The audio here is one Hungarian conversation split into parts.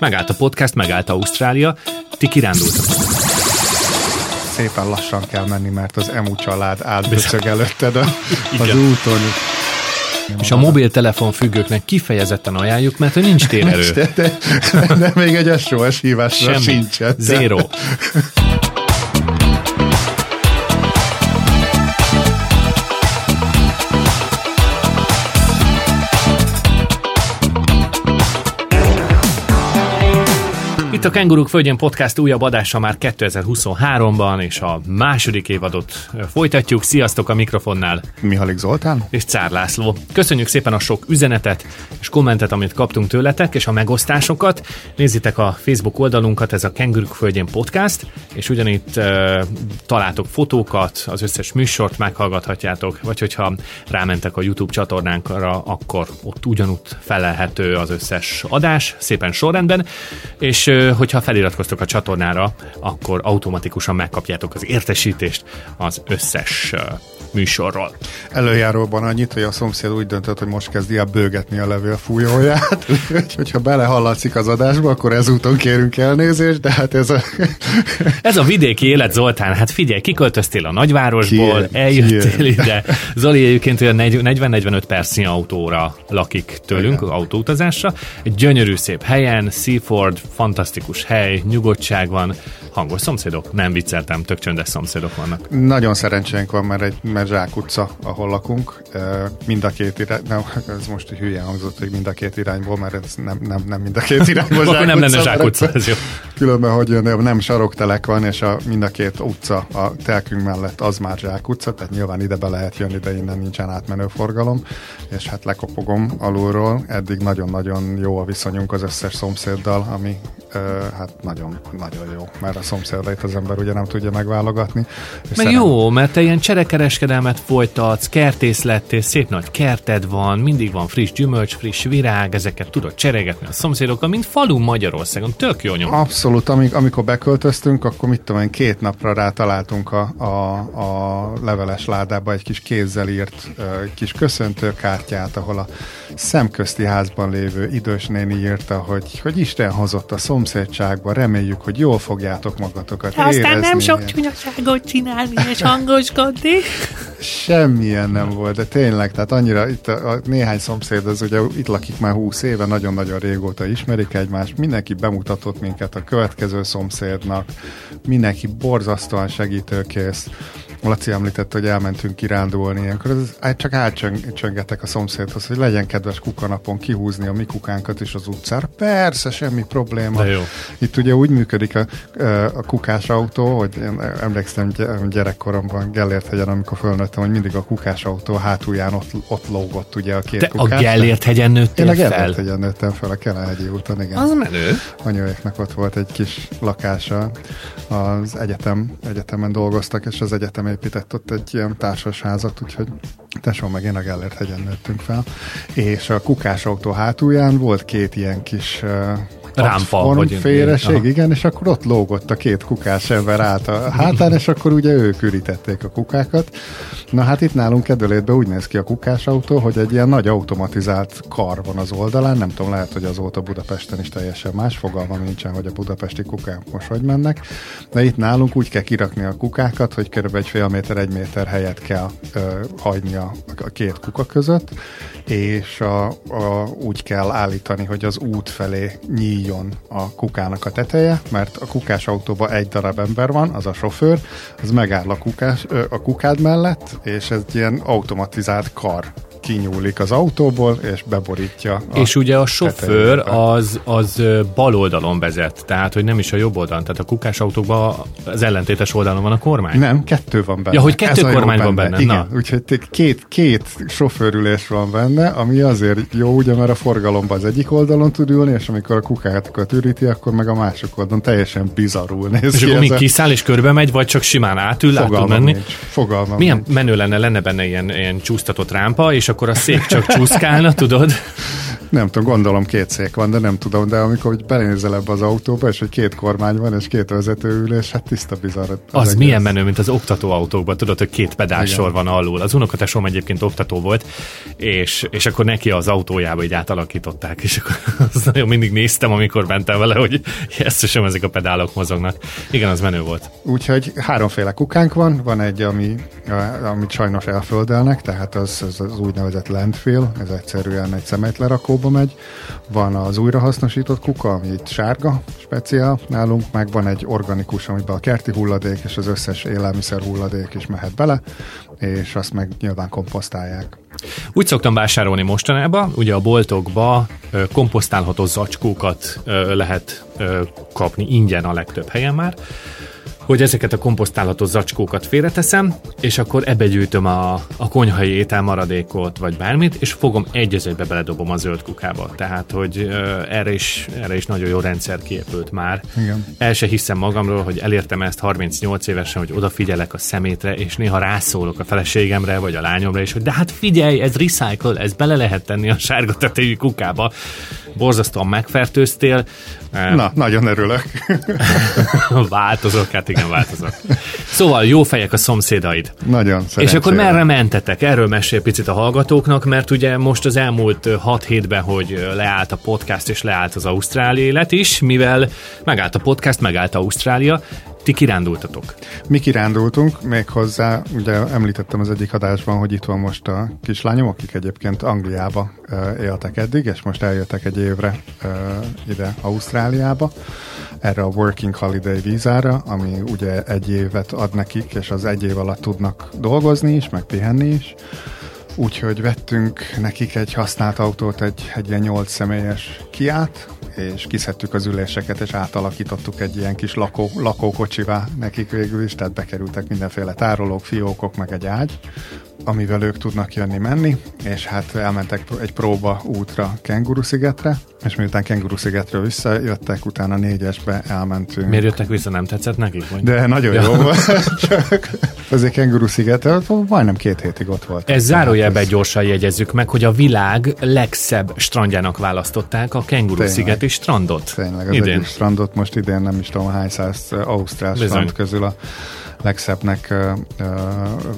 Megállt a podcast, megállt Ausztrália, ti kirándultak. Szépen lassan kell menni, mert az emu család átböcög előtted a, az úton. És a mobiltelefon függőknek kifejezetten ajánljuk, mert hogy nincs térerő. De, de, de még egy SOS hívásra Semmi. sincsen. Zero. Itt a Kenguruk Földjén Podcast újabb adása már 2023-ban, és a második évadot folytatjuk. Sziasztok a mikrofonnál! Mihalik Zoltán? és Czár László. Köszönjük szépen a sok üzenetet és kommentet, amit kaptunk tőletek, és a megosztásokat. Nézzétek a Facebook oldalunkat, ez a Kenguruk Földjén Podcast, és ugyanitt uh, találtok fotókat, az összes műsort meghallgathatjátok, vagy hogyha rámentek a YouTube csatornánkra, akkor ott ugyanúgy felelhető az összes adás, szépen sorrendben, és hogyha feliratkoztok a csatornára, akkor automatikusan megkapjátok az értesítést az összes műsorról. Előjáróban annyit, hogy a szomszéd úgy döntött, hogy most kezdi el bőgetni a levélfújóját, hogyha belehallatszik az adásba, akkor ezúton kérünk elnézést, de hát ez a... Ez a vidéki élet, Zoltán, hát figyelj, kiköltöztél a nagyvárosból, Ki- eljöttél ki- ide. Zoli egyébként olyan 40-45 percnyi autóra lakik tőlünk, Igen. autóutazásra. Egy gyönyörű szép helyen, Seaford, fantasztikus hely, nyugodtság van, hangos szomszédok. Nem vicceltem, tök csöndes szomszédok vannak. Nagyon szerencsénk van, mert egy mert Zsák utca, ahol lakunk, mind a két irány, nem, ez most hülye hangzott, hogy mind a két irányból, mert ez nem, nem, nem mind a két irányból Akkor nem lenne utca, Zsák mert utca, ez jó. Különben, hogy nem saroktelek van, és a, mind a két utca a telkünk mellett az már Zsák utca, tehát nyilván ide be lehet jönni, de innen nincsen átmenő forgalom, és hát lekopogom alulról. Eddig nagyon-nagyon jó a viszonyunk az összes szomszéddal, ami hát nagyon, nagyon jó, mert a szomszédait az ember ugye nem tudja megválogatni. Meg szerem- jó, mert te ilyen cserekereskedelmet folytatsz, kertész lettél, szép nagy kerted van, mindig van friss gyümölcs, friss virág, ezeket tudod cseregetni a szomszédokkal, mint falu Magyarországon. Tök jó nyom. Abszolút, amik, amikor beköltöztünk, akkor mit tudom én, két napra rá találtunk a, a, a leveles ládába egy kis kézzel írt kis köszöntőkártyát, ahol a szemközti házban lévő idős néni írta, hogy, hogy Isten hozott a szomszédságba, reméljük, hogy jól fogjátok magatokat De aztán nem érezni. sok csúnyaságot csinálni és hangoskodni. Semmilyen nem volt, de tényleg, tehát annyira itt a, a néhány szomszéd, az ugye itt lakik már húsz éve, nagyon-nagyon régóta ismerik egymást, mindenki bemutatott minket a következő szomszédnak, mindenki borzasztóan segítőkész. Laci említette, hogy elmentünk kirándulni, ilyenkor ez, hát csak átcsöngetek a szomszédhoz, hogy legyen kedves kukanapon kihúzni a mi kukánkat is az utcára. Persze, semmi probléma. De jó. Itt ugye úgy működik a, a kukás autó, hogy én emlékszem gy- gyerekkoromban Gellért hegyen, amikor fölnőttem, hogy mindig a kukás autó hátulján ott, ott lógott ugye a két Te a kukás. Gellért hegyen Én nőttél a fel? Gellért hegyen nőttem fel a Kelenhegyi úton, igen. Az menő. Anyóéknak ott volt egy kis lakása, az egyetem, egyetemen dolgoztak, és az egyetem épített ott egy ilyen társasházat, úgyhogy tesóm meg én a Gellért hegyen nőttünk fel. És a kukás autó hátulján volt két ilyen kis uh, Rámpa, vagy félreség, aha. igen, és akkor ott lógott a két kukás ember át a hátán, és akkor ugye ők ürítették a kukákat. Na hát itt nálunk kedvelétben úgy néz ki a kukás autó, hogy egy ilyen nagy automatizált kar van az oldalán, nem tudom, lehet, hogy azóta Budapesten is teljesen más, fogalmam nincsen, hogy a budapesti kukák most hogy mennek, de itt nálunk úgy kell kirakni a kukákat, hogy kb. egy fél méter, egy méter helyet kell ö, hagyni a, a két kuka között, és a, a, úgy kell állítani, hogy az út felé nyíljon a kukának a teteje, mert a kukás autóban egy darab ember van, az a sofőr, az megáll a, kukás, a kukád mellett, és ez ilyen automatizált kar kinyúlik az autóból, és beborítja. És ugye a sofőr az, az bal oldalon vezet, tehát hogy nem is a jobb oldalon, tehát a kukás autókban az ellentétes oldalon van a kormány. Nem, kettő van benne. Ja, hogy kettő Ez kormány van benne, Igen, na. úgyhogy két, két sofőrülés van benne, ami azért jó, ugye, mert a forgalomban az egyik oldalon tud ülni, és amikor a kukákat üríti, akkor meg a másik oldalon teljesen bizarrul néz És ki. akkor még kiszáll és körbe megy, vagy csak simán átül, át tud Fogalmam menni. nincs. Fogalmam Milyen nincs. menő lenne, lenne benne ilyen, ilyen csúsztatott rámpa, és akkor a szék csak csúszkálna, tudod? Nem tudom, gondolom két szék van, de nem tudom, de amikor hogy belénézel ebbe az autóba, és hogy két kormány van, és két vezetőülés, hát tiszta bizarr. Az egész. milyen menő, mint az oktatóautókban, tudod, hogy két pedálsor van alul. Az unokatesom egyébként oktató volt, és, és akkor neki az autójába így átalakították, és akkor az nagyon mindig néztem, amikor mentem vele, hogy sem ezek a pedálok mozognak. Igen, az menő volt. Úgyhogy háromféle kukánk van, van egy, ami, amit sajnos elföldelnek, tehát az, az, az úgynevezett landfill, ez egyszerűen egy szemétlerakóba megy. Van az újrahasznosított kuka, ami itt sárga, speciál nálunk, meg van egy organikus, amiben a kerti hulladék és az összes élelmiszer hulladék is mehet bele, és azt meg nyilván komposztálják. Úgy szoktam vásárolni mostanában, ugye a boltokba komposztálható zacskókat lehet kapni ingyen a legtöbb helyen már, hogy ezeket a komposztálható zacskókat félreteszem, és akkor ebbe gyűjtöm a, a konyhai étel maradékot, vagy bármit, és fogom egy az egybe beledobom a zöld kukába. Tehát, hogy ö, erre, is, erre is nagyon jó rendszer kiépült már. Igen. El se hiszem magamról, hogy elértem ezt 38 évesen, hogy odafigyelek a szemétre, és néha rászólok a feleségemre, vagy a lányomra is, hogy de hát figyelj, ez recycle, ez bele lehet tenni a sárga tetejű kukába. Borzasztóan megfertőztél. Na, nagyon örülök. változok, hát igen, változok. Szóval jó fejek a szomszédaid. nagyon És akkor szerencsére. merre mentetek? Erről mesél picit a hallgatóknak, mert ugye most az elmúlt 6 hétben, hogy leállt a podcast és leállt az Ausztrália élet is, mivel megállt a podcast, megállt Ausztrália, ti kirándultatok. Mi kirándultunk, méghozzá, ugye említettem az egyik adásban, hogy itt van most a kislányom, akik egyébként Angliába éltek eddig, és most eljöttek egy évre ide Ausztráliába, erre a Working Holiday vízára, ami ugye egy évet ad nekik, és az egy év alatt tudnak dolgozni is, meg pihenni is. Úgyhogy vettünk nekik egy használt autót, egy, egy ilyen nyolc személyes kiát, és kiszedtük az üléseket, és átalakítottuk egy ilyen kis lakó, lakókocsivá nekik végül is, tehát bekerültek mindenféle tárolók, fiókok, meg egy ágy, amivel ők tudnak jönni-menni, és hát elmentek egy próba útra Kenguru-szigetre, és miután Kenguru-szigetről visszajöttek, utána négyesbe elmentünk. Miért jöttek vissza, nem tetszett nekik? Vagy? De nagyon Ja. jó volt, csak azért Kenguru sziget, majdnem két hétig ott volt. Ez zárójelben gyorsan jegyezzük meg, hogy a világ legszebb strandjának választották a Kenguru Tényleg. szigeti strandot. Tényleg, az Idén. egyik strandot most idén nem is tudom hány száz uh, ausztrál Bizony. strand közül a legszebbnek uh,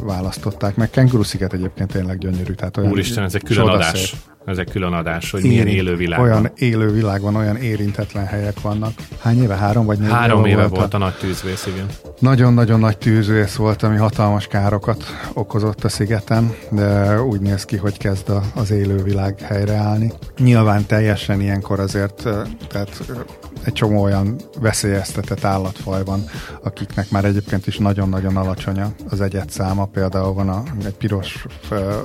választották meg. Kenguru sziget egyébként tényleg gyönyörű. Tehát olyan Úristen, ez egy külön adás. Ez egy külön adás, hogy milyen Érint- élő világ Olyan van. élő világ van, olyan érintetlen helyek vannak. Hány éve? Három vagy négy Három éve volt volt a nagy tűzvész, igen. Nagyon-nagyon nagy tűzvész volt, ami hatalmas károkat okozott a szigeten, de úgy néz ki, hogy kezd a, az élővilág helyreállni. Nyilván teljesen ilyenkor azért, tehát egy csomó olyan veszélyeztetett állatfaj van, akiknek már egyébként is nagyon-nagyon alacsony a- az egyet száma. Például van a, egy piros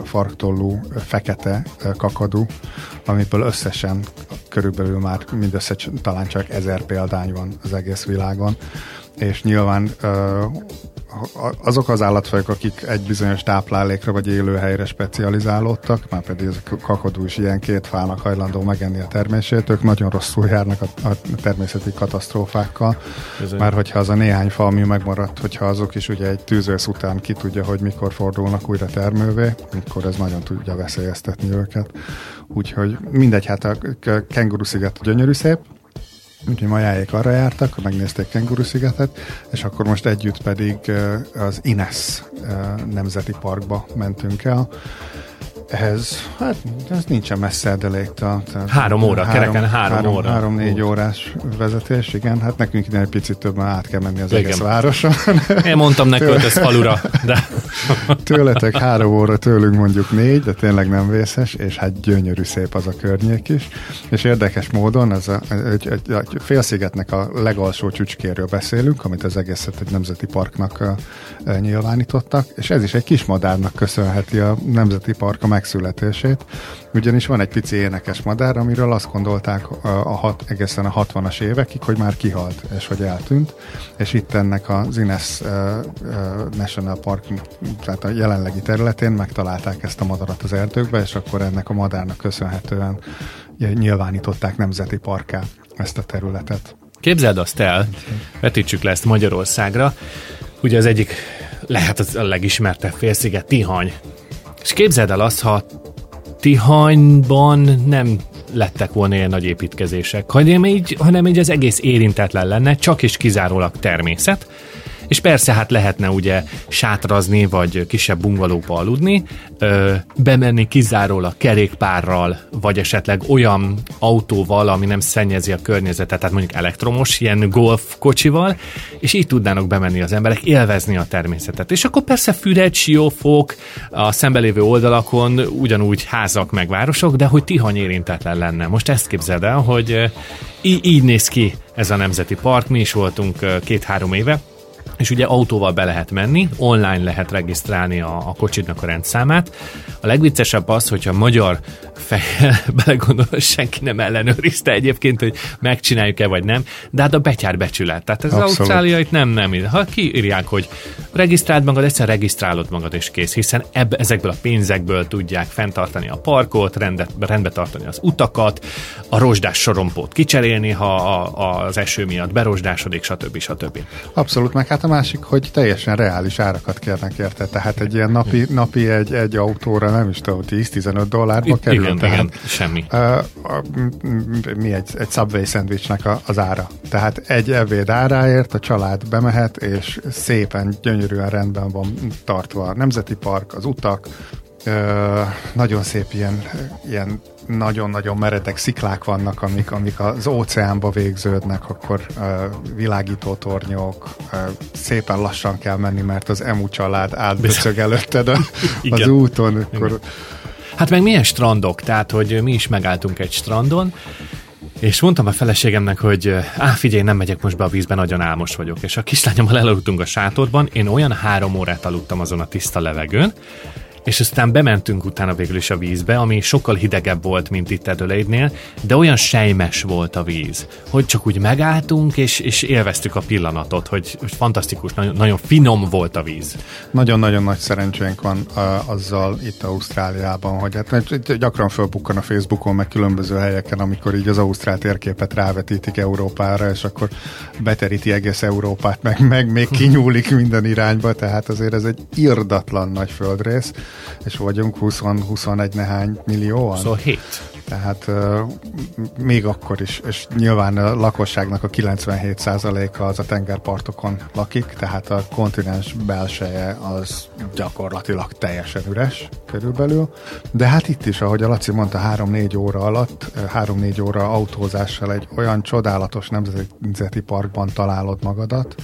farktollú fekete ö, kakadú, amiből összesen körülbelül már mindössze talán csak ezer példány van az egész világon. És nyilván azok az állatfajok, akik egy bizonyos táplálékra vagy élőhelyre specializálódtak, már pedig ez a kakadú is ilyen két fának hajlandó megenni a termését, ők nagyon rosszul járnak a, természeti katasztrófákkal, Bizony. már hogyha az a néhány fa, ami megmaradt, hogyha azok is ugye egy tűzvész után ki tudja, hogy mikor fordulnak újra termővé, akkor ez nagyon tudja veszélyeztetni őket. Úgyhogy mindegy, hát a kenguru sziget gyönyörű szép, Úgyhogy majáék arra jártak, megnézték Kenguru szigetet, és akkor most együtt pedig az Ines Nemzeti Parkba mentünk el. Ehhez, hát ez nincsen messze Edeléktől. tehát Három óra, kereken három óra. Három-négy órás vezetés, igen. Hát nekünk ide egy picit többen át kell menni az Igen. egész városon. Én mondtam ne költöz falura, de Tőletek három óra, tőlünk mondjuk négy, de tényleg nem vészes, és hát gyönyörű szép az a környék is. És érdekes módon, ez a, egy, egy, egy félszigetnek a legalsó csücskéről beszélünk, amit az egészet egy nemzeti parknak nyilvánítottak, és ez is egy kis madárnak köszönheti a nemzeti park a megszületését, ugyanis van egy pici énekes madár, amiről azt gondolták a, a hat, egészen a 60-as évekig, hogy már kihalt, és hogy eltűnt, és itt ennek az Ines uh, uh, National Park, tehát a jelenlegi területén megtalálták ezt a madarat az erdőkbe, és akkor ennek a madárnak köszönhetően nyilvánították nemzeti parká ezt a területet. képzeld azt el, vetítsük le ezt Magyarországra, ugye az egyik lehet az a legismertebb félsziget Tihany. És képzeld el azt, ha Tihanyban nem lettek volna ilyen nagy építkezések, hanem így, hanem így az egész érintetlen lenne, csak és kizárólag természet, és persze hát lehetne ugye sátrazni, vagy kisebb bungalóba aludni, ö, bemenni kizárólag kerékpárral, vagy esetleg olyan autóval, ami nem szennyezi a környezetet, tehát mondjuk elektromos, ilyen golf kocsival, és így tudnának bemenni az emberek, élvezni a természetet. És akkor persze Füred, Siófok, a szembelévő oldalakon ugyanúgy házak meg városok, de hogy Tihany érintetlen lenne. Most ezt képzeld el, hogy így, így néz ki ez a nemzeti park, mi is voltunk két-három éve, és ugye autóval be lehet menni, online lehet regisztrálni a, a kocsidnak a rendszámát. A legviccesebb az, hogyha magyar fejjel belegondol, senki nem ellenőrizte egyébként, hogy megcsináljuk-e vagy nem, de hát a betyár becsület. Tehát ez Abszolút. az Ausztráliait nem, nem. Ha kiírják, hogy regisztráld magad, egyszer regisztrálod magad és kész, hiszen ebb, ezekből a pénzekből tudják fenntartani a parkot, rendet, rendbe tartani az utakat, a rozsdás sorompót kicserélni, ha a, az eső miatt berozsdásodik, stb. stb. Abszolút, meg hát a másik, hogy teljesen reális árakat kérnek érte. Tehát egy ilyen napi, napi egy, egy autóra nem is tudom, 10-15 dollárba kerül. Igen, tehát, igen, semmi. Uh, mi egy, egy Subway szendvicsnek az ára. Tehát egy ebéd áráért a család bemehet, és szépen, gyönyörűen rendben van tartva a Nemzeti Park, az utak, nagyon szép ilyen, ilyen nagyon-nagyon meredek sziklák vannak, amik, amik az óceánba végződnek, akkor uh, világító tornyok, uh, szépen lassan kell menni, mert az emu család átböcög előtted a, az úton. Akkor... Hát meg milyen strandok, tehát hogy mi is megálltunk egy strandon, és mondtam a feleségemnek, hogy á, figyelj, nem megyek most be a vízbe, nagyon álmos vagyok. És a kislányommal elaludtunk a sátorban, én olyan három órát aludtam azon a tiszta levegőn, és aztán bementünk utána végül is a vízbe, ami sokkal hidegebb volt, mint itt Adelaide-nél, de olyan sejmes volt a víz, hogy csak úgy megálltunk, és, és élveztük a pillanatot, hogy, hogy fantasztikus, nagyon, nagyon finom volt a víz. Nagyon-nagyon nagy szerencsénk van uh, azzal itt Ausztráliában, hogy hát gyakran fölbukkan a Facebookon, meg különböző helyeken, amikor így az Ausztrál térképet rávetítik Európára, és akkor beteríti egész Európát, meg, meg még kinyúlik minden irányba, tehát azért ez egy irdatlan nagy földrész és vagyunk 20-21 nehány millióan. Szóval 7. Tehát még akkor is, és nyilván a lakosságnak a 97%-a az a tengerpartokon lakik, tehát a kontinens belseje az gyakorlatilag teljesen üres körülbelül. De hát itt is, ahogy a Laci mondta, 3-4 óra alatt, 3-4 óra autózással egy olyan csodálatos nemzeti parkban találod magadat,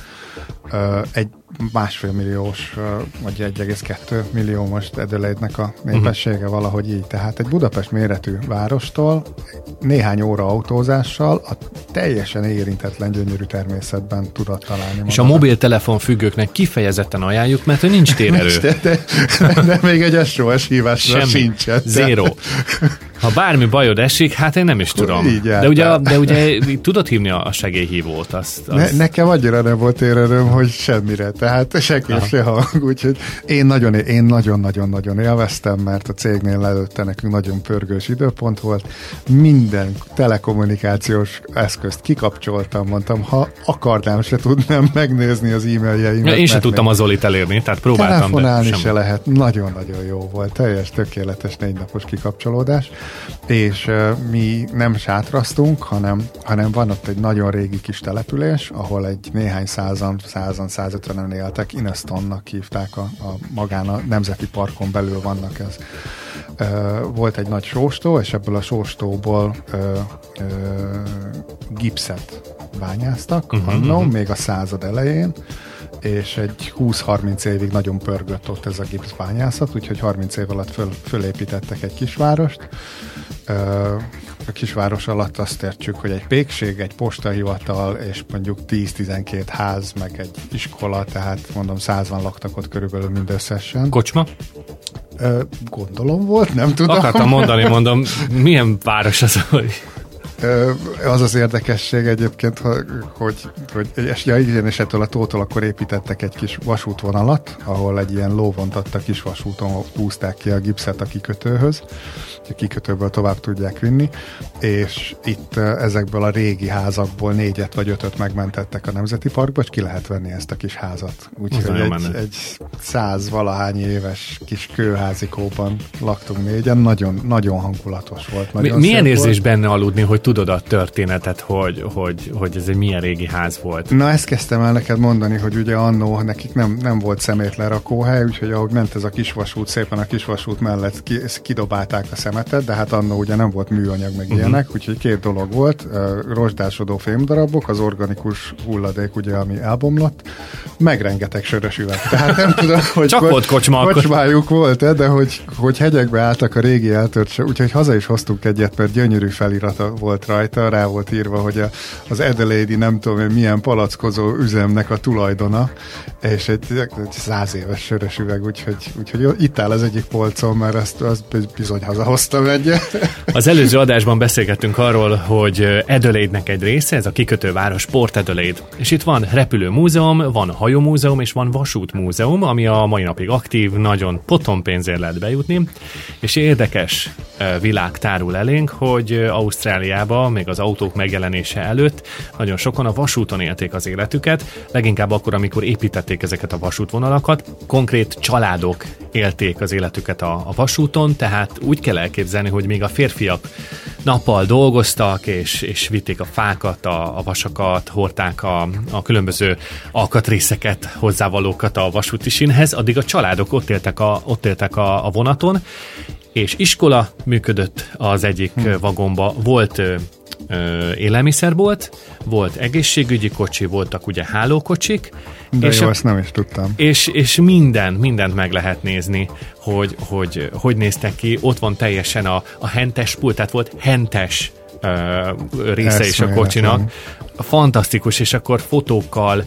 egy másfél milliós, vagy 1,2 millió most Adelaide-nek a népessége uh-huh. valahogy így. Tehát egy Budapest méretű várostól néhány óra autózással a teljesen érintetlen gyönyörű természetben tudod találni. És a mobiltelefon függőknek kifejezetten ajánljuk, mert nincs térerő. de, de, de, még egy SOS hívásra sincsen. Zero. Ha bármi bajod esik, hát én nem is tudom. Így de ugye, de ugye tudod hívni a segélyhívót. Azt, azt... Ne, nekem annyira nem volt érerőm, hogy semmire. Tehát senki se hang. Úgyhogy én nagyon, én nagyon-nagyon-nagyon élveztem, mert a cégnél előtte nekünk nagyon pörgős időpont volt. Minden telekommunikációs eszközt kikapcsoltam, mondtam, ha akarnám, se tudnám megnézni az e-mailjeimet. Én se tudtam az Zolit elérni, tehát próbáltam. Telefonálni de se lehet. Nagyon-nagyon jó volt. Teljes, tökéletes négy napos kikapcsolódás és mi nem sátraztunk, hanem, hanem van ott egy nagyon régi kis település, ahol egy néhány százan, százan, százötvenen éltek, Inestonnak hívták a, a magán a Nemzeti Parkon belül vannak ez. Volt egy nagy sóstó, és ebből a sóstóból ö, ö, gipszet bányáztak, uh-huh, annó, uh-huh. még a század elején, és egy 20-30 évig nagyon pörgött ott ez a gipszbányászat, úgyhogy 30 év alatt föl, fölépítettek egy kisvárost. A kisváros alatt azt értjük, hogy egy pékség, egy postahivatal, és mondjuk 10-12 ház, meg egy iskola, tehát mondom 100-an laktak ott körülbelül mindösszesen. Kocsma? Gondolom volt, nem tudom. Akartam mondani, mondom, milyen város az, hogy Az az érdekesség egyébként, hogy, hogy, és, ja, igen, és ettől a tótól akkor építettek egy kis vasútvonalat, ahol egy ilyen lóvontatta kis vasúton húzták ki a gipszet a kikötőhöz, a kikötőből tovább tudják vinni, és itt ezekből a régi házakból négyet vagy ötöt megmentettek a Nemzeti Parkba, és ki lehet venni ezt a kis házat. Úgyhogy egy, menő. egy száz valahány éves kis kőházikóban laktunk négyen, nagyon, nagyon hangulatos volt. Mi, Nagyon milyen szép érzés volt. benne aludni, hogy tudod a történetet, hogy, hogy, hogy ez egy milyen régi ház volt? Na ezt kezdtem el neked mondani, hogy ugye annó nekik nem, nem volt szemétlerakóhely, úgyhogy ahogy ment ez a kisvasút, szépen a kisvasút mellett ki, kidobálták a szemetet, de hát annó ugye nem volt műanyag meg uh-huh. ilyenek, úgyhogy két dolog volt, rozsdásodó fémdarabok, az organikus hulladék ugye, ami elbomlott, meg rengeteg sörös üveg. Tehát nem tudom, hogy Csak volt kocsma kocsmájuk volt-e, de hogy, hogy hegyekbe álltak a régi eltört úgyhogy haza is hoztunk egyet, mert gyönyörű felirata volt rajta, rá volt írva, hogy a, az Adelaide nem tudom én milyen palackozó üzemnek a tulajdona, és egy, egy száz éves sörös üveg, úgyhogy, úgyhogy itt áll az egyik polcon, mert ezt, azt bizony hazahoztam egyet. Az előző adásban beszélgettünk arról, hogy Adelaide-nek egy része, ez a kikötőváros Port Adelaide. És itt van repülőmúzeum, van hajómúzeum és van vasútmúzeum, ami a mai napig aktív, nagyon potom pénzért lehet bejutni. És érdekes világ tárul elénk, hogy Ausztráliában, még az autók megjelenése előtt nagyon sokan a vasúton élték az életüket, leginkább akkor, amikor építették ezeket a vasútvonalakat. Konkrét családok élték az életüket a, a vasúton, tehát úgy kell elképzelni, hogy még a férfiak nappal dolgoztak, és, és vitték a fákat, a, a vasakat, hordták a, a különböző alkatrészeket, hozzávalókat a vasúti sínhez, addig a családok ott éltek a, ott éltek a, a vonaton, és iskola működött az egyik hm. vagomba, volt élelmiszerbolt, volt egészségügyi kocsi, voltak ugye hálókocsik, De és jó, a- ezt nem is tudtam. és, és minden, mindent meg lehet nézni, hogy, hogy hogy néztek ki. Ott van teljesen a, a hentes pult, tehát volt hentes uh, része is a Eszméletlen. kocsinak. Fantasztikus, és akkor fotókkal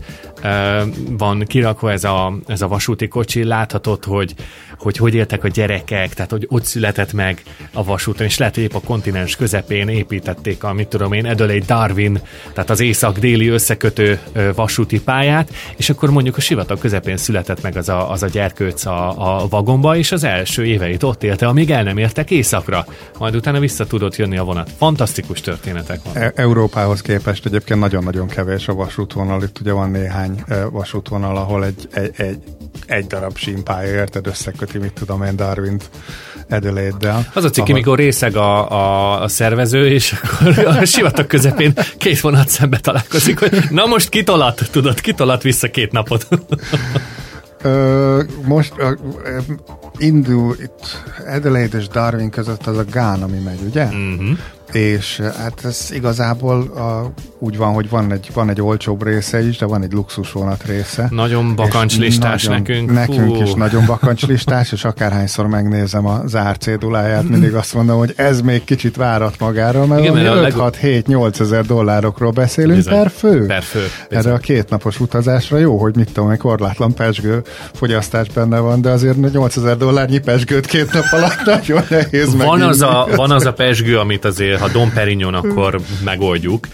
van kirakva ez a, ez a vasúti kocsi, láthatod, hogy, hogy hogy éltek a gyerekek, tehát hogy ott született meg a vasúton, és lehet, hogy épp a kontinens közepén építették a, mit tudom én, Adelaide Darwin, tehát az észak-déli összekötő vasúti pályát, és akkor mondjuk a sivatag közepén született meg az a, az a gyerkőc a, a vagomba, és az első éveit ott élte, amíg el nem értek északra. Majd utána vissza tudott jönni a vonat. Fantasztikus történetek van. E- Európához képest egyébként nagyon-nagyon kevés a vasútvonal. Itt ugye van néhány e, vasútvonal, ahol egy, egy, egy, egy darab símpálya, érted, összeköti, mit tudom én, Darwint Adelaide-del. Az a cikk, ahol- mikor részeg a, a, a szervező, és akkor a sivatag közepén két vonat szembe találkozik, hogy na most kitolat, tudod, kitolat vissza két napot. Ö, most ö, ö, indul itt Adelaide és Darwin között az a Gán, ami megy, ugye? Mhm. És ö, hát ez igazából a, úgy van, hogy van egy, van egy olcsóbb része is, de van egy luxusvonat része. Nagyon bakancslistás nagyon- nekünk. Nekünk Hú. is nagyon bakancslistás, és akárhányszor megnézem a zár céduláját, mindig azt mondom, hogy ez még kicsit várat magára, mert, Igen, mert a leg- 5-6-7-8 ezer dollárokról beszélünk Bizony. per fő. Per fő. Erre a kétnapos utazásra jó, hogy mit tudom, egy korlátlan pesgő fogyasztás benne van, de azért 8000 dollárnyi pesgőt két nap alatt nagyon nehéz Van meginni. az, a, van az a pesgő, amit azért, ha Dom Perignon, akkor megoldjuk.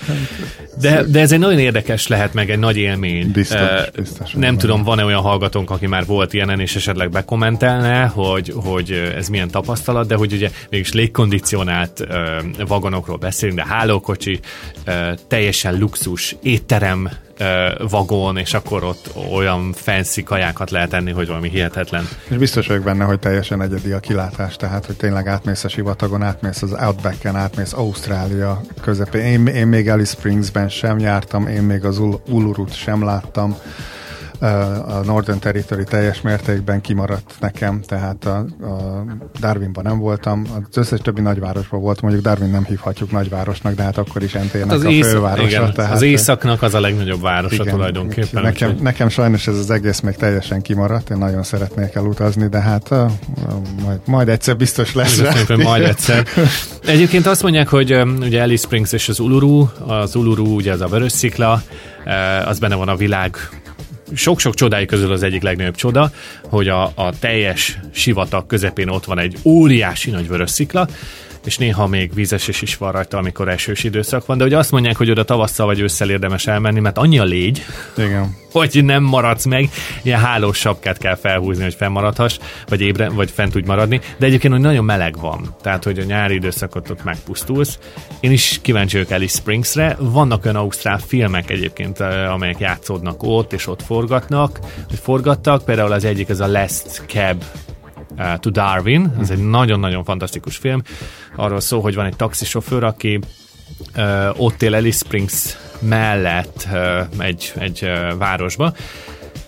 De, de ez egy nagyon érdekes lehet, meg egy nagy élmény. Biztos, biztos, Nem tudom, van-e olyan hallgatónk, aki már volt ilyenen, és esetleg bekommentelne, hogy, hogy ez milyen tapasztalat, de hogy ugye mégis légkondicionált vagonokról beszélünk, de hálókocsi, teljesen luxus, étterem, vagon, és akkor ott olyan fancy kajákat lehet enni, hogy valami hihetetlen. És biztos vagyok benne, hogy teljesen egyedi a kilátás, tehát hogy tényleg átmész a sivatagon, átmész az Outbacken, átmész Ausztrália közepén. Én, én még Alice Springsben sem jártam, én még az Ul- Ulurut sem láttam. A Northern Territory teljes mértékben kimaradt nekem, tehát a, a Darwinban nem voltam, az összes többi nagyvárosban voltam, mondjuk Darwin nem hívhatjuk nagyvárosnak, de hát akkor is NT-nek Az, a ész, fővárosa. igen, tehát az északnak az a legnagyobb városa igen, tulajdonképpen. Nekem, úgyhogy- nekem sajnos ez az egész még teljesen kimaradt, én nagyon szeretnék elutazni, de hát uh, majd, majd egyszer biztos lesz. Szerintem majd egyszer. Egyébként azt mondják, hogy öm, ugye Alice Springs és az Uluru, az Uluru ugye az a vörös szikla, az benne van a világ sok-sok csodái közül az egyik legnagyobb csoda, hogy a, a teljes sivatag közepén ott van egy óriási nagy vörös szikla, és néha még vízesés is van rajta, amikor esős időszak van, de hogy azt mondják, hogy oda tavasszal vagy ősszel érdemes elmenni, mert annyi a légy, Igen. hogy nem maradsz meg, ilyen hálós sapkát kell felhúzni, hogy fennmaradhass, vagy ébre, vagy fent tudj maradni, de egyébként, hogy nagyon meleg van, tehát, hogy a nyári időszakot ott megpusztulsz. Én is kíváncsi vagyok Alice Springsre, vannak olyan ausztrál filmek egyébként, eh, amelyek játszódnak ott, és ott forgatnak, vagy forgattak, például az egyik, ez a Last Cab uh, to Darwin, ez egy nagyon-nagyon fantasztikus film, arról szól, hogy van egy taxisofőr, aki uh, ott él Alice Springs mellett uh, egy, egy uh, városba,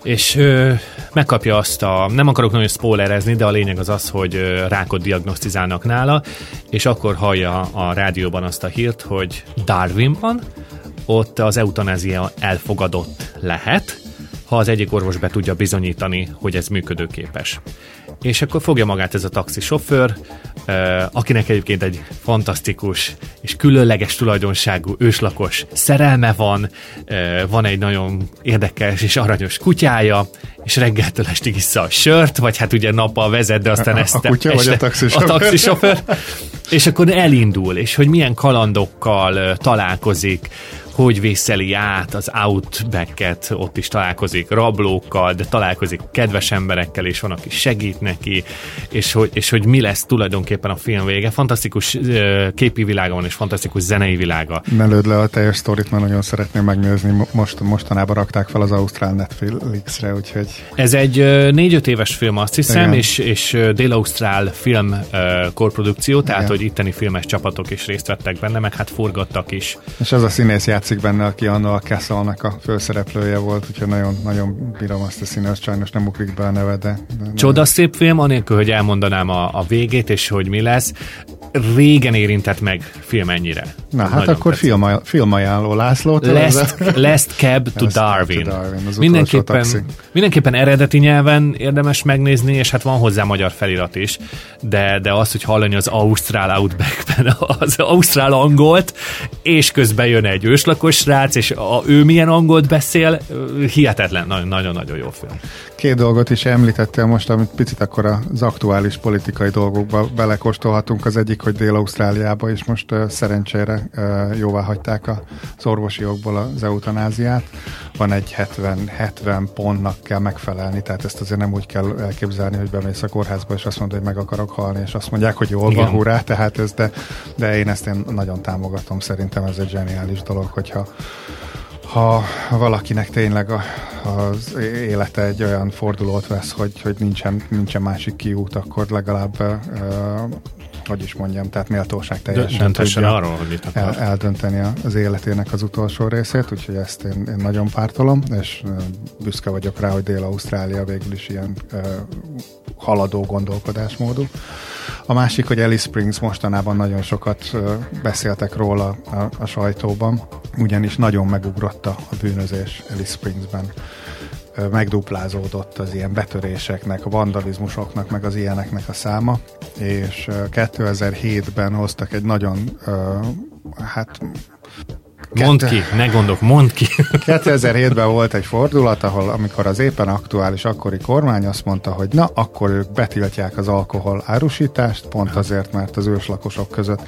és ö, megkapja azt a, nem akarok nagyon spoilerezni, de a lényeg az az, hogy ö, rákot diagnosztizálnak nála, és akkor hallja a rádióban azt a hírt, hogy Darwinban ott az eutanázia elfogadott lehet, ha az egyik orvos be tudja bizonyítani, hogy ez működőképes. És akkor fogja magát ez a taxisofőr, akinek egyébként egy fantasztikus és különleges tulajdonságú őslakos szerelme van, van egy nagyon érdekes és aranyos kutyája, és reggeltől estigissza a sört, vagy hát ugye nappal vezet, de aztán A- a ezt kutya vagy a taxisofőr? A taxisofőr. És akkor elindul, és hogy milyen kalandokkal találkozik, hogy vészeli át az Outback-et, ott is találkozik rablókkal, de találkozik kedves emberekkel, és van, aki segít neki, és hogy, és hogy mi lesz tulajdonképpen a film vége. Fantasztikus képi világa van, és fantasztikus zenei világa. Ne lőd le a teljes sztorit, mert nagyon szeretném megnézni. Mo- Most, mostanában rakták fel az Ausztrál Netflixre, úgyhogy Ez egy ö, négy-öt éves film, azt hiszem, Igen. és, és Dél-Ausztrál film korprodukció, tehát Igen. hogy itteni filmes csapatok is részt vettek benne, meg hát forgattak is. És az a színész játszik benne, aki annó a Castle-nek a főszereplője volt, úgyhogy nagyon, nagyon bírom azt a színész, sajnos nem ugrik be a neve, de... de Csoda szép film, anélkül, hogy elmondanám a, a végét, és hogy mi lesz. Régen érintett meg film ennyire. Na hát Nagyon akkor tetszik. film, filmajánló Lászlótól. Last, Last Cab to Last Darwin. to Darwin, mindenképpen, taxi. mindenképpen eredeti nyelven érdemes megnézni, és hát van hozzá magyar felirat is, de, de az, hogy hallani az Ausztrál Outbackben az Ausztrál angolt, és közben jön egy őslakos srác, és a, ő milyen angolt beszél, hihetetlen, nagyon- nagyon-nagyon jó film. Két dolgot is említettél most, amit picit akkor az aktuális politikai dolgokba belekóstolhatunk. Az egyik, hogy Dél-Ausztráliába is most uh, szerencsére uh, jóvá hagyták az orvosi jogból az eutanáziát. Van egy 70, 70 pontnak kell megfelelni, tehát ezt azért nem úgy kell elképzelni, hogy bemész a kórházba, és azt mondod, hogy meg akarok halni, és azt mondják, hogy jól van, hurrá, tehát ez, de, de én ezt én nagyon támogatom, szerintem ez egy zseniális dolog, hogyha ha valakinek tényleg a, az élete egy olyan fordulót vesz, hogy, hogy nincsen, nincsen másik kiút, akkor legalább, uh, hogy is mondjam, tehát méltóság teljesen Döntessen tudja arról, hogy mit akar. el, eldönteni az életének az utolsó részét, úgyhogy ezt én, én nagyon pártolom, és büszke vagyok rá, hogy Dél-Ausztrália végül is ilyen uh, haladó gondolkodásmódú. A másik, hogy Alice Springs mostanában nagyon sokat beszéltek róla a, a sajtóban, ugyanis nagyon megugrotta a bűnözés Alice Springsben megduplázódott az ilyen betöréseknek, a vandalizmusoknak, meg az ilyeneknek a száma, és ö, 2007-ben hoztak egy nagyon, hát Mondd ki, ne gondolok, mondd ki. 2007-ben volt egy fordulat, ahol amikor az éppen aktuális akkori kormány azt mondta, hogy na, akkor ők betiltják az alkohol árusítást, pont azért, mert az őslakosok között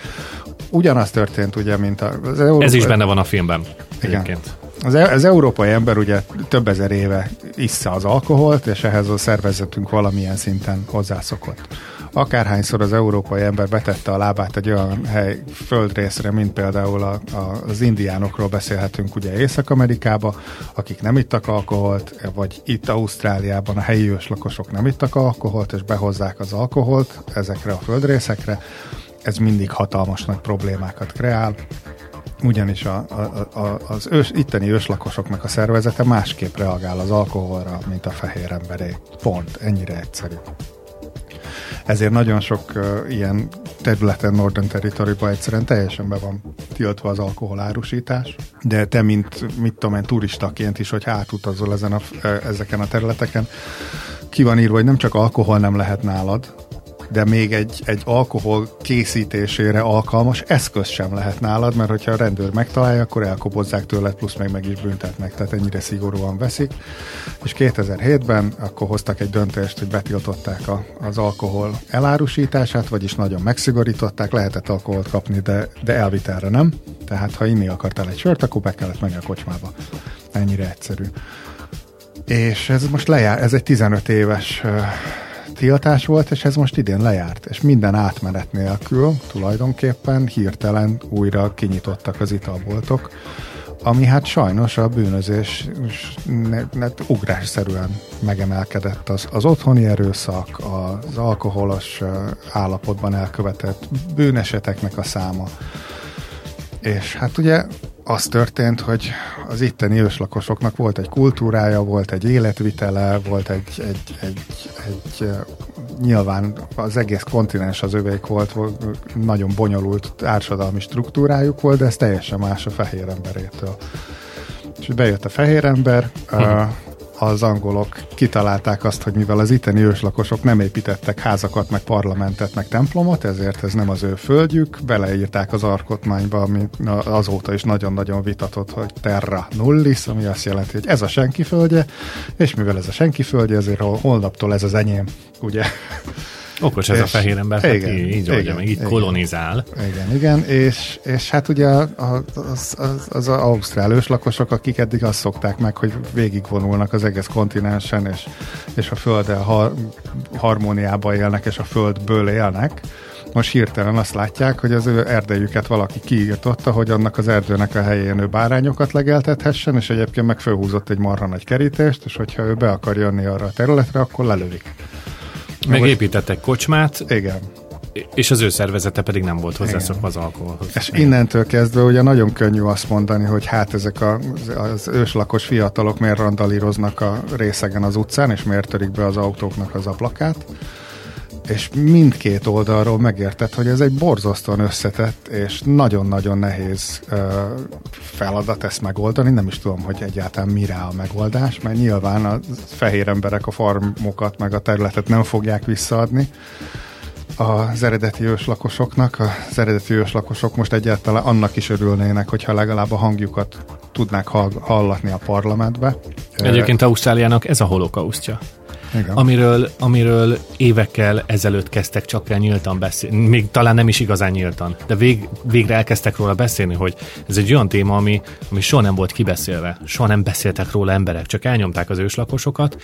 ugyanaz történt, ugye, mint az Európa... Ez is benne van a filmben. Igen. Egyébként. Az, e- az európai ember ugye több ezer éve issza az alkoholt, és ehhez a szervezetünk valamilyen szinten hozzászokott. Akárhányszor az európai ember betette a lábát egy olyan hely, földrészre, mint például a, a, az indiánokról beszélhetünk ugye Észak-Amerikába, akik nem ittak alkoholt, vagy itt Ausztráliában a helyi őslakosok nem ittak alkoholt, és behozzák az alkoholt ezekre a földrészekre, ez mindig hatalmas nagy problémákat kreál, ugyanis a, a, a, az ős, itteni őslakosoknak a szervezete másképp reagál az alkoholra, mint a fehér emberé. Pont, ennyire egyszerű. Ezért nagyon sok uh, ilyen területen Northern Territory-ban egyszerűen teljesen be van tiltva az alkoholárusítás, de te, mint mit tudom én, turistaként is, hogy átutazol ezen a, ezeken a területeken, ki van írva, hogy nem csak alkohol nem lehet nálad, de még egy, egy alkohol készítésére alkalmas eszköz sem lehet nálad, mert hogyha a rendőr megtalálja, akkor elkobozzák tőled, plusz meg meg is büntetnek, tehát ennyire szigorúan veszik. És 2007-ben akkor hoztak egy döntést, hogy betiltották a, az alkohol elárusítását, vagyis nagyon megszigorították, lehetett alkoholt kapni, de, de elvitelre nem. Tehát ha inni akartál egy sört, akkor be kellett menni a kocsmába. Ennyire egyszerű. És ez most lejár, ez egy 15 éves tiltás volt, és ez most idén lejárt. És minden átmenet nélkül tulajdonképpen hirtelen újra kinyitottak az italboltok, ami hát sajnos a bűnözés ugrásszerűen megemelkedett. Az, az otthoni erőszak, az alkoholos állapotban elkövetett bűneseteknek a száma. És hát ugye az történt, hogy az itteni őslakosoknak volt egy kultúrája, volt egy életvitele, volt egy, egy, egy, egy nyilván az egész kontinens az övék volt, nagyon bonyolult társadalmi struktúrájuk volt, de ez teljesen más a fehér emberétől. És bejött a fehér ember, uh-huh az angolok kitalálták azt, hogy mivel az itteni őslakosok nem építettek házakat, meg parlamentet, meg templomot, ezért ez nem az ő földjük, beleírták az alkotmányba, ami azóta is nagyon-nagyon vitatott, hogy terra nullis, ami azt jelenti, hogy ez a senki földje, és mivel ez a senki földje, ezért holnaptól ez az enyém, ugye? Okos ez és, a fehér ember, hát igen, így, így igen, meg így igen, kolonizál. Igen, igen, és, és hát ugye az, az, az, az ausztrál őslakosok, akik eddig azt szokták meg, hogy végigvonulnak az egész kontinensen, és, és a földdel har, harmóniában élnek, és a földből élnek, most hirtelen azt látják, hogy az ő erdejüket valaki kiírtotta, hogy annak az erdőnek a helyén ő bárányokat legeltethessen, és egyébként meg fölhúzott egy marha nagy kerítést, és hogyha ő be akar jönni arra a területre, akkor lelövik. Megépítettek kocsmát. Igen. És az ő szervezete pedig nem volt hozzászokva az alkoholhoz. És innentől kezdve ugye nagyon könnyű azt mondani, hogy hát ezek a, az őslakos fiatalok miért randalíroznak a részegen az utcán, és miért törik be az autóknak az ablakát és mindkét oldalról megértett, hogy ez egy borzasztóan összetett és nagyon-nagyon nehéz uh, feladat ezt megoldani. Nem is tudom, hogy egyáltalán mire a megoldás, mert nyilván a fehér emberek a farmokat meg a területet nem fogják visszaadni az eredeti őslakosoknak. Az eredeti őslakosok most egyáltalán annak is örülnének, hogyha legalább a hangjukat tudnák hallatni a parlamentbe. Egyébként Ausztráliának ez a holokausztja. Igen. amiről, amiről évekkel ezelőtt kezdtek csak el nyíltan beszélni, még talán nem is igazán nyíltan, de vég, végre elkezdtek róla beszélni, hogy ez egy olyan téma, ami, ami soha nem volt kibeszélve, soha nem beszéltek róla emberek, csak elnyomták az őslakosokat,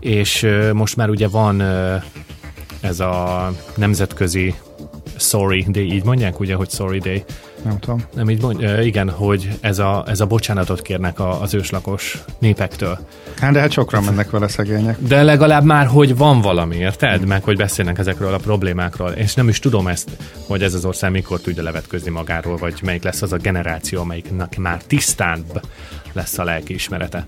és most már ugye van ez a nemzetközi Sorry Day, így mondják ugye, hogy Sorry Day, nem tudom. Nem így mondja, igen, hogy ez a, ez a bocsánatot kérnek a, az őslakos népektől. Hát de hát sokra mennek vele szegények. De legalább már, hogy van valami, érted? Meg, hogy beszélnek ezekről a problémákról. És nem is tudom ezt, hogy ez az ország mikor tudja levetközni magáról, vagy melyik lesz az a generáció, amelyiknek már tisztább lesz a lelki ismerete.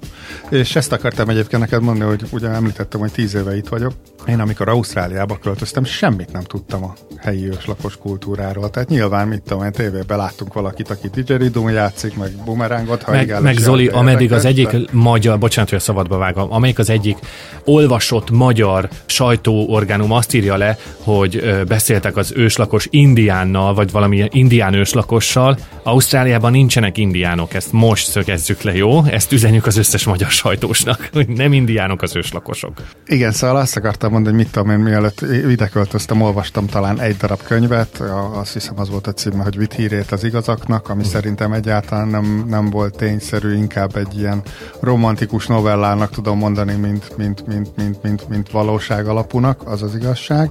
És ezt akartam egyébként neked mondani, hogy ugye említettem, hogy tíz éve itt vagyok. Én amikor Ausztráliába költöztem, semmit nem tudtam a helyi őslakos kultúráról. Tehát nyilván, mit tudom, én tévében láttunk valakit, aki didgeridoo játszik, meg bumerángot hajgál. Meg, meg Zoli, ameddig az egyik magyar, bocsánat, hogy a szabadba vágom, amelyik az egyik olvasott magyar sajtóorgánum azt írja le, hogy beszéltek az őslakos indiánnal, vagy valami indián őslakossal. Ausztráliában nincsenek indiánok, ezt most szögezzük le, jó? Ezt üzenjük az összes magyar sajtósnak, hogy nem indiánok az őslakosok. Igen, szóval azt akartam mondani, hogy mit tudom én, mielőtt ide költöztem, olvastam talán egy darab könyvet, azt hiszem az volt a címe, hogy Vit hírét az igazaknak, ami szerintem egyáltalán nem, nem volt tényszerű, inkább egy ilyen romantikus novellának tudom mondani, mint, mint, mint, mint, mint, mint valóság alapúnak, az az igazság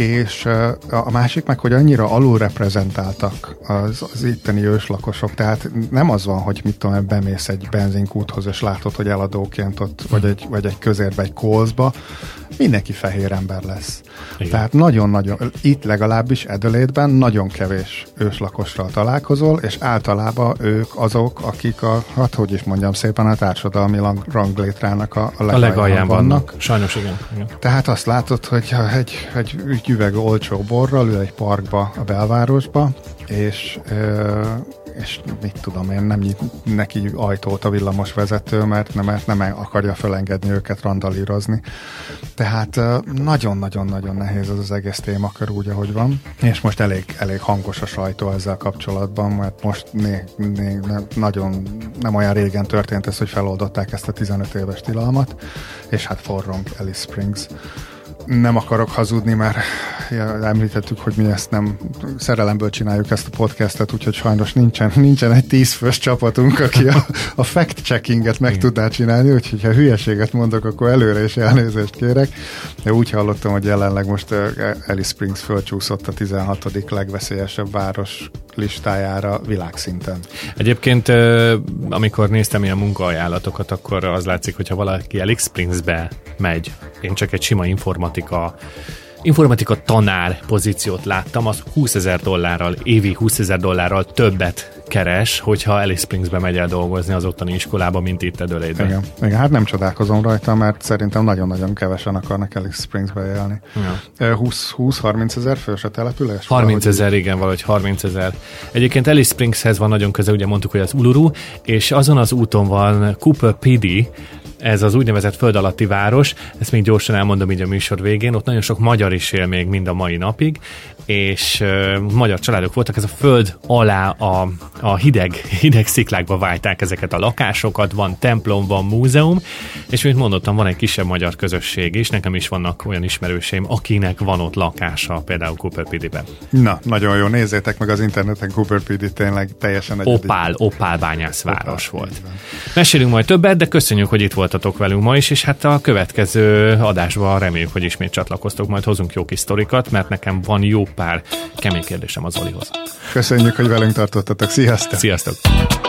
és a másik meg, hogy annyira alulreprezentáltak az, az itteni őslakosok, tehát nem az van, hogy mit tudom, bemész egy benzinkúthoz, és látod, hogy eladóként ott, vagy egy, vagy egy közérbe, egy kózba, mindenki fehér ember lesz. Igen. Tehát nagyon-nagyon, itt legalábbis Edelétben nagyon kevés őslakossal találkozol, és általában ők azok, akik a, hát hogy is mondjam szépen, a társadalmi ranglétrának a, a legalján, a legalján vannak. vannak. Sajnos igen. igen. Tehát azt látod, hogy egy, egy, üveg olcsó borral ül egy parkba a belvárosba, és és mit tudom én, nem nyit neki ajtót a villamos vezető, mert nem, mert nem akarja felengedni őket randalírozni. Tehát nagyon-nagyon-nagyon nehéz az az egész témakör úgy, ahogy van, és most elég, elég hangos a sajtó ezzel kapcsolatban, mert most né, né, nagyon nem olyan régen történt ez, hogy feloldották ezt a 15 éves tilalmat, és hát forrong Alice Springs nem akarok hazudni, mert említettük, hogy mi ezt nem szerelemből csináljuk ezt a podcastet, úgyhogy sajnos nincsen, nincsen egy tízfős csapatunk, aki a, a fact-checkinget meg tudná csinálni, úgyhogy ha hülyeséget mondok, akkor előre is elnézést kérek. De úgy hallottam, hogy jelenleg most Alice Springs fölcsúszott a 16. legveszélyesebb város listájára világszinten. Egyébként, amikor néztem ilyen munkaajánlatokat, akkor az látszik, hogyha valaki Alice Springsbe megy, én csak egy sima informatika informatika tanár pozíciót láttam, az 20 ezer dollárral, évi 20 ezer dollárral többet keres, hogyha Alice Springsbe megy el dolgozni az ottani iskolába, mint itt Edölédben. Igen. Igen, hát nem csodálkozom rajta, mert szerintem nagyon-nagyon kevesen akarnak Alice Springsbe élni. Ja. 20-30 ezer fős a település? 30 ezer, igen, valahogy 30 ezer. Egyébként Alice Springshez van nagyon közel, ugye mondtuk, hogy az Uluru, és azon az úton van Cooper Pedy, ez az úgynevezett föld alatti város, ezt még gyorsan elmondom így a műsor végén, ott nagyon sok magyar is él még mind a mai napig, és uh, magyar családok voltak, ez a föld alá a, a hideg, hideg sziklákba válták ezeket a lakásokat, van templom, van múzeum, és mint mondottam, van egy kisebb magyar közösség is, nekem is vannak olyan ismerőseim, akinek van ott lakása, például Cooper Pedy-ben. Na, nagyon jó, nézzétek meg az interneten Cooper Pedy, tényleg teljesen egyedi. Opál, Opál bányászváros Opál, volt. Mesélünk majd többet, de köszönjük, hogy itt voltatok velünk ma is, és hát a következő adásban reméljük, hogy ismét csatlakoztok, majd hozunk jó kis sztorikat, mert nekem van jó pár kemény kérdésem az Zolihoz. Köszönjük, hogy velünk tartottatok. Sziasztok! Sziasztok!